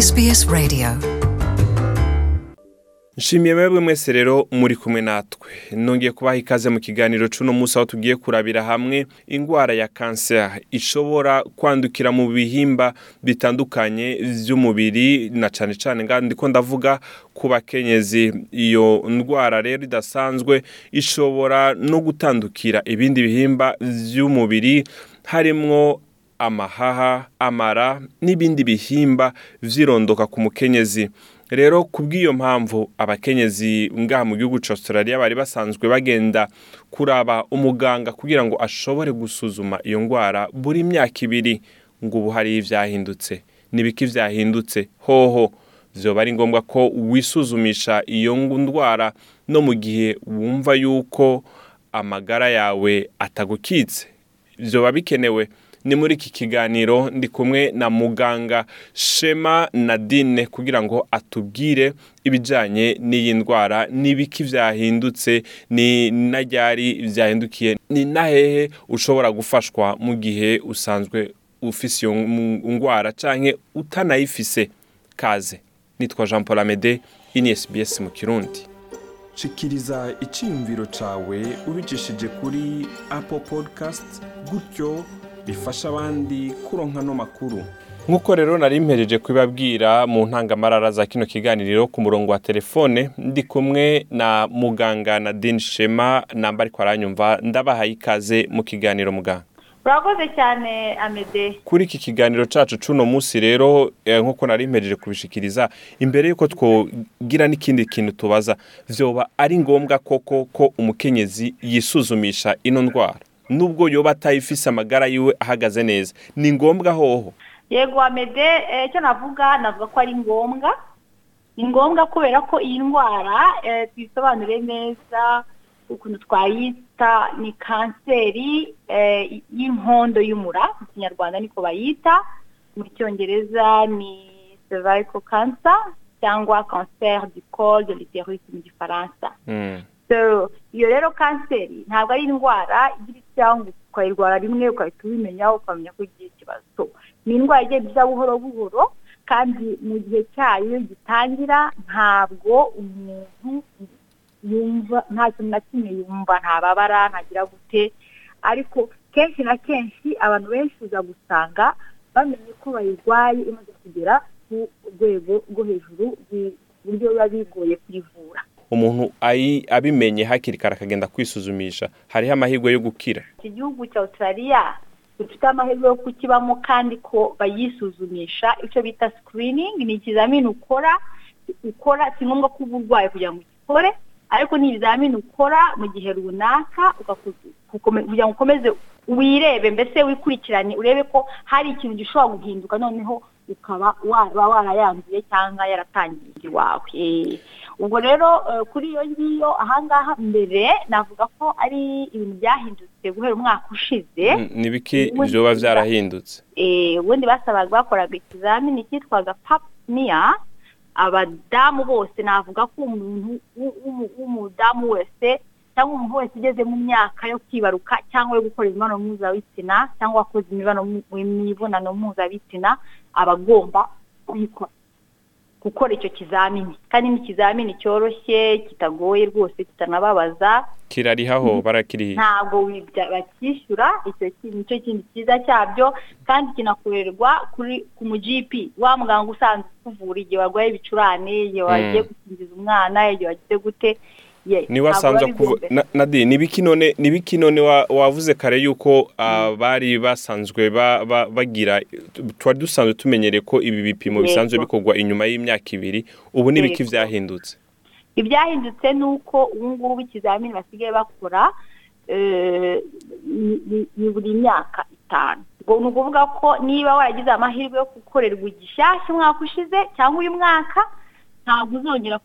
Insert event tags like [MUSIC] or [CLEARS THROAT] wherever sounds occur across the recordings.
SBS Radio. Nshimiye mwebwe mwese rero muri kumwe natwe. Nongeye kubaha ikaze mu kiganiro c'uno munsi aho tugiye kurabira hamwe ingwara ya kanseri ishobora kwandukira mu bihimba bitandukanye vy'umubiri na cane nga ndiko ndavuga ku bakenyezi. Iyo ndwara rero idasanzwe ishobora no gutandukira ibindi bihimba vy'umubiri harimwo amahaha amara n'ibindi bihimba vyirondoka ku mukenyezi. Rero kubw'iyo mpamvu abakenyezi ngaha mu gihugu ca Australia bari basanzwe bagenda kuraba umuganga kugira ngo ashobore gusuzuma iyo ngwara buri myaka ibiri ngo ubu hari ivyahindutse. Nibiki vyahindutse? Hoho! Vyoba ari ngombwa ko wisuzumisha iyo ndwara no mu gihe wumva yuko amagara yawe atagukitse. Vyoba bikenewe. Ni muri iki kiganiro ndi kumwe na muganga shema nadine kugira ngo atubwire ibijyanye n'iyi ndwara n'ibiki byahindutse ni na ryari byahindukiye ni na hehe ushobora gufashwa mu gihe usanzwe ufise iyo ndwara cyangwa utanayifise. Kaze. Nitwa jean paul amede ini SBS mu kirundi. Shikiriza icyiyumviro cyawe ubicishije kuri apple podcast gutyo bifasha abandi kuronka no makuru. Nk'uko rero nari mpereje kubibabwira mu ntangamarara za kino kiganiro ku murongo wa telefone ndi kumwe na muganga Nadine Shema namba ariko aranyumva ndabahaye ikaze mu kiganiro muganga. Urakoze cyane amede kuri iki kiganiro cacu c'uno munsi rero eh, nk'uko nari mpejeje kubishikiriza imbere yuko twogira n'ikindi kintu tubaza vyoba ari ngombwa koko ko umukenyezi yisuzumisha ino ndwara? Nubwo yoba atayifise amagara yiwe ahagaze neza. Ni ngombwa hoho. Yego amede icyo navuga navuga ko ari ngombwa. Ni ngombwa kubera ko iyi ndwara tuyisobanure neza ukuntu twayita ni kanseri y'inkondo y'umura mu kinyarwanda niko bayita. Mu cyongereza ni cervical cancer cyangwa cancer du col de l'utérus mu gifaransa. Iyo rero kanseri ntabwo ari indwara igira cyangwa ukayirwara rimwe ugahita ubimenya ukamenya ko ugiye ikibazo. Ni indwara igenda iza buhoro buhoro kandi mu gihe cyayo gitangira ntabwo umuntu yumva nta kintu na kimwe yumva ntababara ntagira gute. Ariko kenshi na kenshi abantu benshi uza gusanga bamenye ko bayirwaye imaze kugera ku rwego rwo hejuru buryo biba bigoye kuyivura. Umuntu abimenye hakiri kare akagenda kwisuzumisha. Hariho amahirwe yo gukira. Iki gihugu cya australia dufite amahirwe yo kukibamo kandi ko bayisuzumisha. Icyo bita screening ni ikizamini ukora ukora si ngombwa ko uba urwaye kugira ngo ugikore ariko ni ibizamini ukora mu gihe runaka kugira ngo ukomeze wirebe mbese wikurikirane urebe ko hari ikintu gishobora guhinduka noneho ukaba waba warayanduye cyangwa yaratangiye iwawe. Ubwo rero kuri iyo ngiyo ahangaha mbere navuga ko ari ibintu byahindutse guhera umwaka ushize. N'ibiki byoba byarahindutse? Ubundi basabaga bakoraga ikizamini cyitwaga papniya abadamu bose navuga ko umuntu w'umudamu wese cyangwa umuntu wese ugeze mu myaka yo kwibaruka cyangwa yo gukora imibonano mpuzabitsina cyangwa wakoze imibonano mpuzabitsina aba agomba kuyikora gukora icyo kizamini. Kandi ni ikizamini cyoroshye kitagoye rwose kitanababaza. Kirarihaho barakirihiye ntabwo bakishyura icyo ni cyo kintu cyiza cyabyo kandi kinakorerwa kuri ku mujipi. Wa muganga usanzwe ukuvura igihe warwaye ibicurane igihe wagiye gukingiza umwana igihe wagize gute ni we asanzwe nadi none nibiki none wavuze kare yuko bari basanzwe bagira twari dusanzwe tumenyereye ko ibi bipimo bisanzwe bikorwa inyuma y'imyaka ibiri ubu nibiki byahindutse ibyahindutse ni uko ubu ngubu ikizamini basigaye bakora ni buri myaka itanu. Ni ukuvuga ko niba waragize amahirwe yo gukorerwa igishyashya umwaka ushize cyangwa uyu mwaka ntabwo uzongera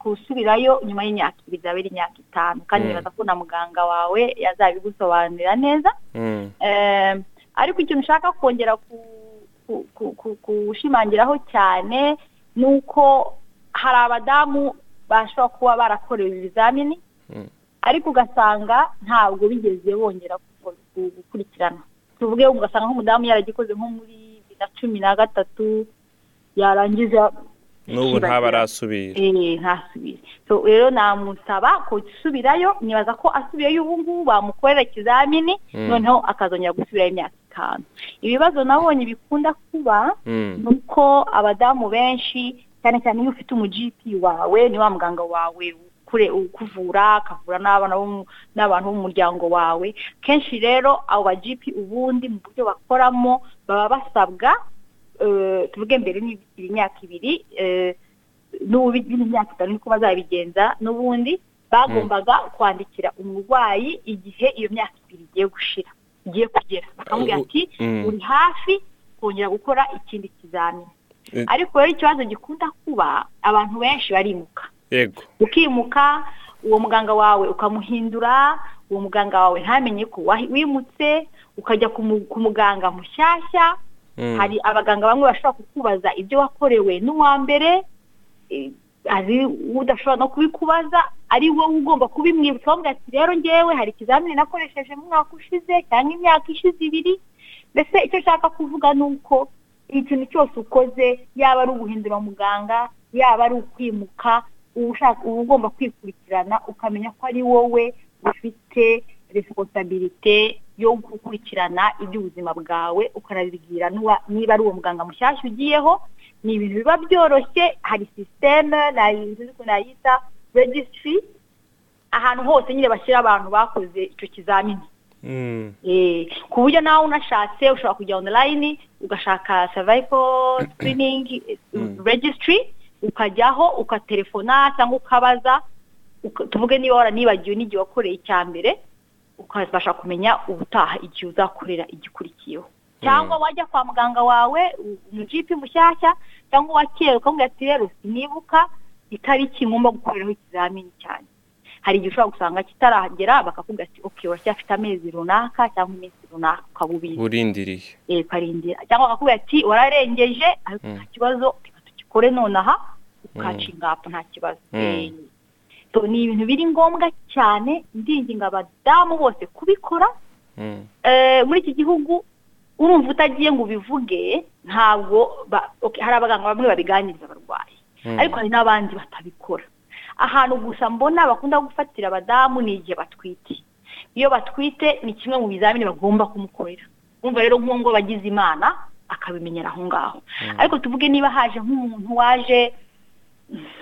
gusubirayo nyuma y'imyaka ibiri zaba ari imyaka itanu. Kandi nibaza ko na muganga wawe yazabigusobanurira neza. Ariko ikintu ushaka kongera kushimangiraho cyane ni uko hari abadamu bashobora kuba barakorewe ibizamini ariko ugasanga ntabwo bigeze bongera gukurikirana. Tuvuge ugasanga nk'umudamu yaragikoze nko muri bibiri na cumi na gatatu yarangiza n'ubu ikibagira. ntaba arasubira Eh, rero namusaba gusubirayo nibaza ko asubiyeyo ubu ngubu bamukorera ikizamini Mm. noneho akazongera gusubirayo imyaka itanu ibibazo nabonye bikunda kuba Mm. ni uko abadamu benshi cyane cyane iyo ufite umu GP wawe ni wa muganga wawe ukuvura akavura n'abantu bo mu muryango wawe kenshi rero abo ba GP ubundi mu buryo bakoramo baba basabwa tuvuge mbere n'ibiri imyaka ibiri eh, n'ubu imyaka itanu niko bazabigenza n'ubundi bagombaga kwandikira umurwayi igihe iyo myaka ibiri igiye gushira igiye kugera bakamubwira ati mm. uri hafi kongera gukora ikindi kizamini Eh. ariko rero ikibazo gikunda kuba abantu benshi barimuka yego ukimuka uwo muganga wawe ukamuhindura uwo muganga wawe ntamenye ko wimutse ukajya ku mu- ku muganga mushyashya Mm. Hari abaganga bamwe bashobora kukubaza ibyo wakorewe n'uwa mbere eh, udashobora no kubikubaza ari wowe ugomba kubimwibutsa bamubwira ati rero ngewe hari ikizamini nakoresheje mu mwaka ushize cyangwa imyaka ishize ibiri mbese icyo nshaka kuvuga ni uko ikintu cyose ukoze yaba ari uguhindura muganga yaba ari ukwimuka uba ushaka ugomba kwikurikirana ukamenya ko ari wowe ufite resiponsabilite yo gukurikirana iby'ubuzima bwawe ukanabibwira niba ari uwo muganga mushyashya ugiyeho ni ibintu biba byoroshye hari sisiteme nayita registry ahantu hose nyine bashyira abantu bakoze icyo kizamini Mm. Eh, ku buryo nawe unashatse ushobora kujya online ugashaka cervical [CLEARS THROAT] screening eh, Mm. registry ukajyaho ukatelefona cyangwa ukabaza uka- tuvuge niba waranibagiwe n'igihe wakoreye icya mbere ukabasha kumenya ubutaha igihe uzakorera igikurikiyeho. Cyangwa wajya kwa muganga wawe umujipi mushyashya cyangwa uwa kera ukamubwira ati rero sinibuka itariki ngomba gukoreraho ikizamini cyanjye. Hari igihe ushobora gusanga kitaragera bakakubwira ati ok uracyafite amezi runaka cyangwa iminsi runaka ukaba ubizi burindiriye eh, ukarindira cyangwa bakakubwira ati wararengeje ariko nta kibazo reka tugikore nonaha ukacinga apu nta kibazo. Ni ibintu biri ngombwa cyane ndinginga abadamu bose kubikora muri iki gihugu urumva utagiye ngo ubivuge ntabwo hari abaganga bamwe babiganiriza abarwayi ariko hari n'abandi batabikora ahantu gusa mbona bakunda gufatira abadamu ni igihe batwite iyo batwite ni kimwe mu bizamini bagomba kumukorera urumva rero nk'uwo ngo bagize imana akabimenyera aho ngaho ariko tuvuge niba haje nk'umuntu waje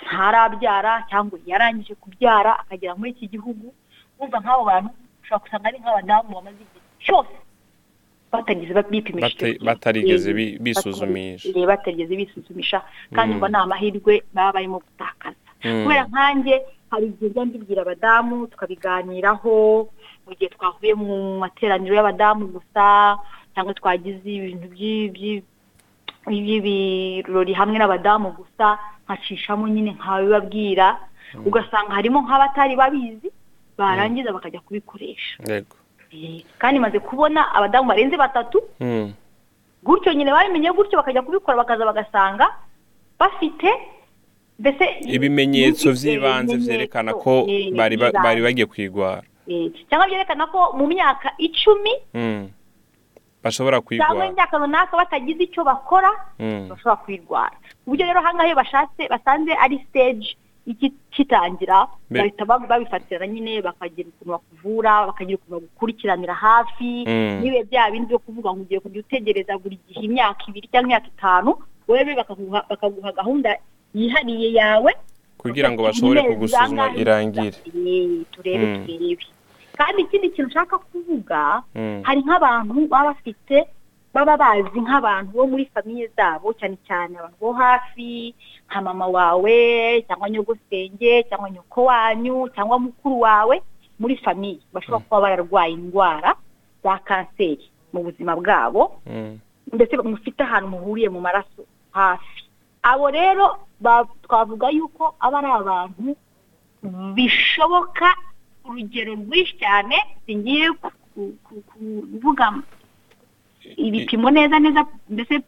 ntarabyara cyangwa yarangije kubyara akagera muri iki gihugu urumva nk'abo bantu ushobora gusanga ari nk'abadamu bamaze igihe cyose batageze bipimisha batarigeze bi- bisuzumisha. batari- batarigeze bisuzumisha kandi Mm. ngo ni amahirwe baba barimo gutakaza Mm. kubera nkanjye hari igihe njya mbibwira abadamu tukabiganiraho mu gihe twavuye mu materaniro y'abadamu gusa cyangwa twagize ibintu by'ibirori hamwe n'abadamu gusa nkacishamo nyine nkabibabwira ugasanga harimo nk'abatari babizi barangiza bakajya kubikoresha. Eh, kandi maze kubona abadamu barenze batatu Mm. gutyo nyine babimenye gutyo bakajya kubikora bakaza bagasanga bafite mbese ibimenyetso by'ibanze byerekana ko eh, bari bagiye kwigwara. Eh, cyangwa byerekana ko mu myaka icumi Bashobora cyangwa kwigwara imyaka runaka batagize icyo bakora Mm. bashobora kwirwara ku buryo rero ahangaha iyo bashatse basanze ari stage kitangira bahita bab- babifatira nyine bakagira ukuntu bakuvura bakagira ukuntu bagukurikiranira hafi. Mm. nibe bya bindi byo kuvuga ngo ugiye kujya utegereza buri gihe imyaka ibiri cyangwa imyaka itanu wewe bakaguha gahunda yihariye yawe. Kugira ngo bashobore kugusuzuma irangire. Turebe Mm. turebe. Kandi ikindi kintu nshaka kuvuga Mm. hari nk'abantu baba bafite baba bazi nk'abantu bo muri famiye zabo cyane cyane abantu bo hafi nka mama wawe cyangwa nyogosenge cyangwa nyoko wanyu cyangwa mukuru wawe muri famiye bashobora kuba bararwaye indwara za kanseri mu buzima bwabo Mm. ndetse mufite ahantu muhuriye mu maraso hafi abo rero twavuga yuko aba ari abantu bishoboka urugero rwinshi cyane ku- kuvuga ibipimo neza neza mbese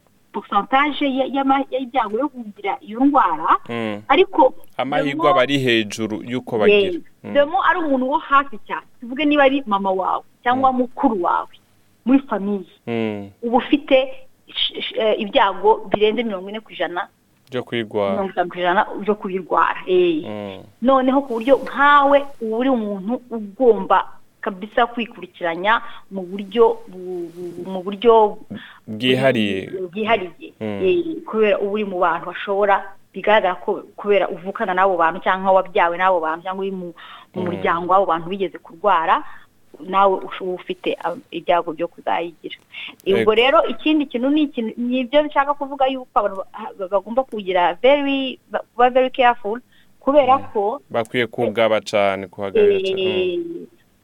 y'ama- y'ibyago yo kugira iyo ndwara. Mm. ariko amahirwe aba ari hejuru y'uko bagira. Demo ari umuntu wo hafi cyane. Tuvuge niba ari mama wawe cyangwa mukuru wawe muri famiye uba ufite eh, ibyago birenze mirongo ine ku ijana byo kwigwara mirongo itanu ku ijana byo kubirwara eh. Mm. noneho ku buryo nkawe uba uri umuntu ugomba kabisa kwikurikiranya mu buryo bu- bu- mu buryo bwihariye bwihariye Mm. Eh, kubera uba uri mu bantu bashobora bigaragara ko kubera uvukana n'abo bantu cyangwa wabyawe n'abo bantu cyangwa uri mu mu Mm. muryango w'abo bantu bigeze kurwara nawe uba ufite ah, ibyago byo kuzayigira. Ubwo rero ikindi kintu ni ikintu ni ibyo nshaka kuvuga yuko bagomba kugira kuba very careful kubera ko bakwiye kubwaba cyane kuhagarara Eh,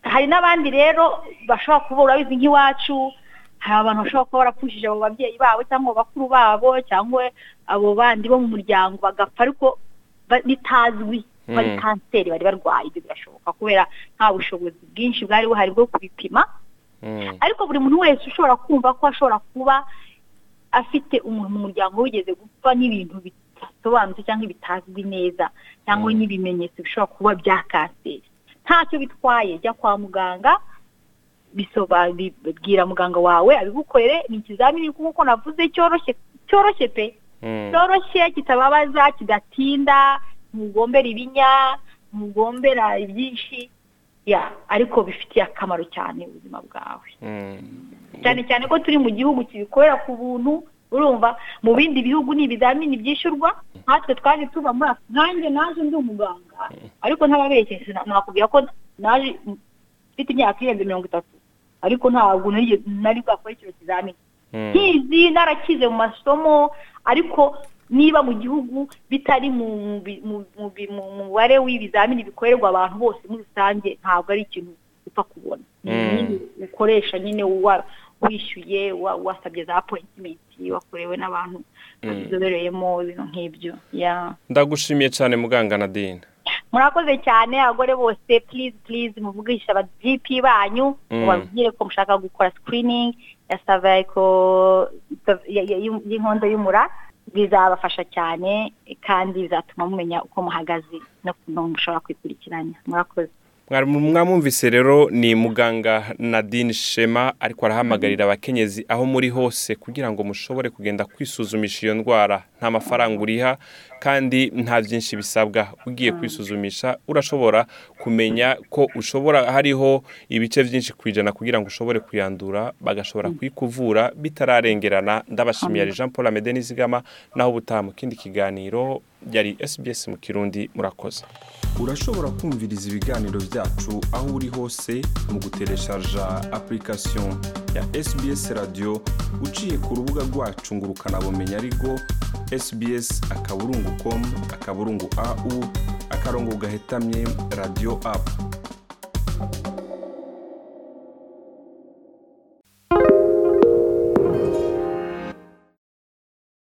hari n'abandi rero bashobora kuba urabizi nk'iwacu hari abantu bashobora kuba barapfushije abo babyeyi babo cyangwa abo bakuru babo cyangwa abo bandi bo mu muryango bagapfa ariko bitazwi ko ari Mm. kanseri bari barwaye ibyo birashoboka kubera nta bushobozi bwinshi bwari buhari bwo kubipima Mm. ariko buri muntu wese ushobora kumva ko ashobora kuba afite umuntu mu muryango wigeze gupfa n'ibintu bidasobanutse cyangwa bitazwi neza cyangwa Mm. n'ibimenyetso bishobora kuba bya kanseri ntacyo bitwaye jya kwa muganga bisoba- bi- bwira muganga wawe abigukorere ni ikizamini nk'uko navuze cyoroshye cyoroshye pe cyoroshye kitababaza kidatinda ntugombera ibinya ntugombera ibyinshi. Ya ariko bifitiye akamaro cyane ubuzima bwawe. Mm. cyane cyane ko turi mu gihugu kibikorera ku buntu urumva mu bindi bihugu ni ibizamini byishyurwa natwe twaje tuba muri nanjye naje ndi umuganga. Ariko ntababeshye sina- nakubwira ko naje mfite imyaka irenze mirongo itatu. Ariko ntabwo nari bwakore icyo kizamini. Mm. nkizi narakize mu masomo ariko niba mu gihugu bitari mu mubare w'ibizamini bikorerwa abantu bose muri rusange ntabwo ari ikintu upfa kubona Mm. ukoresha nyine wishyuye wa- wasabye za apoyitimenti wakorewe n'abantu Mm. babizobereyemo ibintu nk'ibyo ya ndagushimiye cyane muganga Nadine murakoze cyane abagore bose please please muvugisha aba GP banyu Mm. mubabwire ko mushaka gukora screening ya y'u- y'inkondo y'umura bizabafasha cyane kandi bizatuma mumenya uko muhagaze no mushobora kwikurikiranya. Murakoze. Mwamwumvise rero ni muganga Nadine Shema ariko arahamagarira abakenyezi aho muri hose kugira ngo mushobore kugenda kwisuzumisha iyo ndwara. Nta mafaranga uriha kandi nta byinshi bisabwa. Ugiye kwisuzumisha urashobora kumenya ko ushobora hariho ibice byinshi ku ijana kugira ngo ushobore kuyandura bagashobora kuyikuvura bitararengerana. Ndabashimiye Jean Paul Amede Nizigama naho ubutaha mu kindi kiganiro yari SBS mu Kirundi murakoze. Urashobora kumviriza ibiganiro byacu aho uri hose mu gutereshaja application ya SBS radio uciye ku rubuga rwacu ngo ukanabumenya ariko sbs akaburungu com akaburungu au akarongo gahetamye radio app.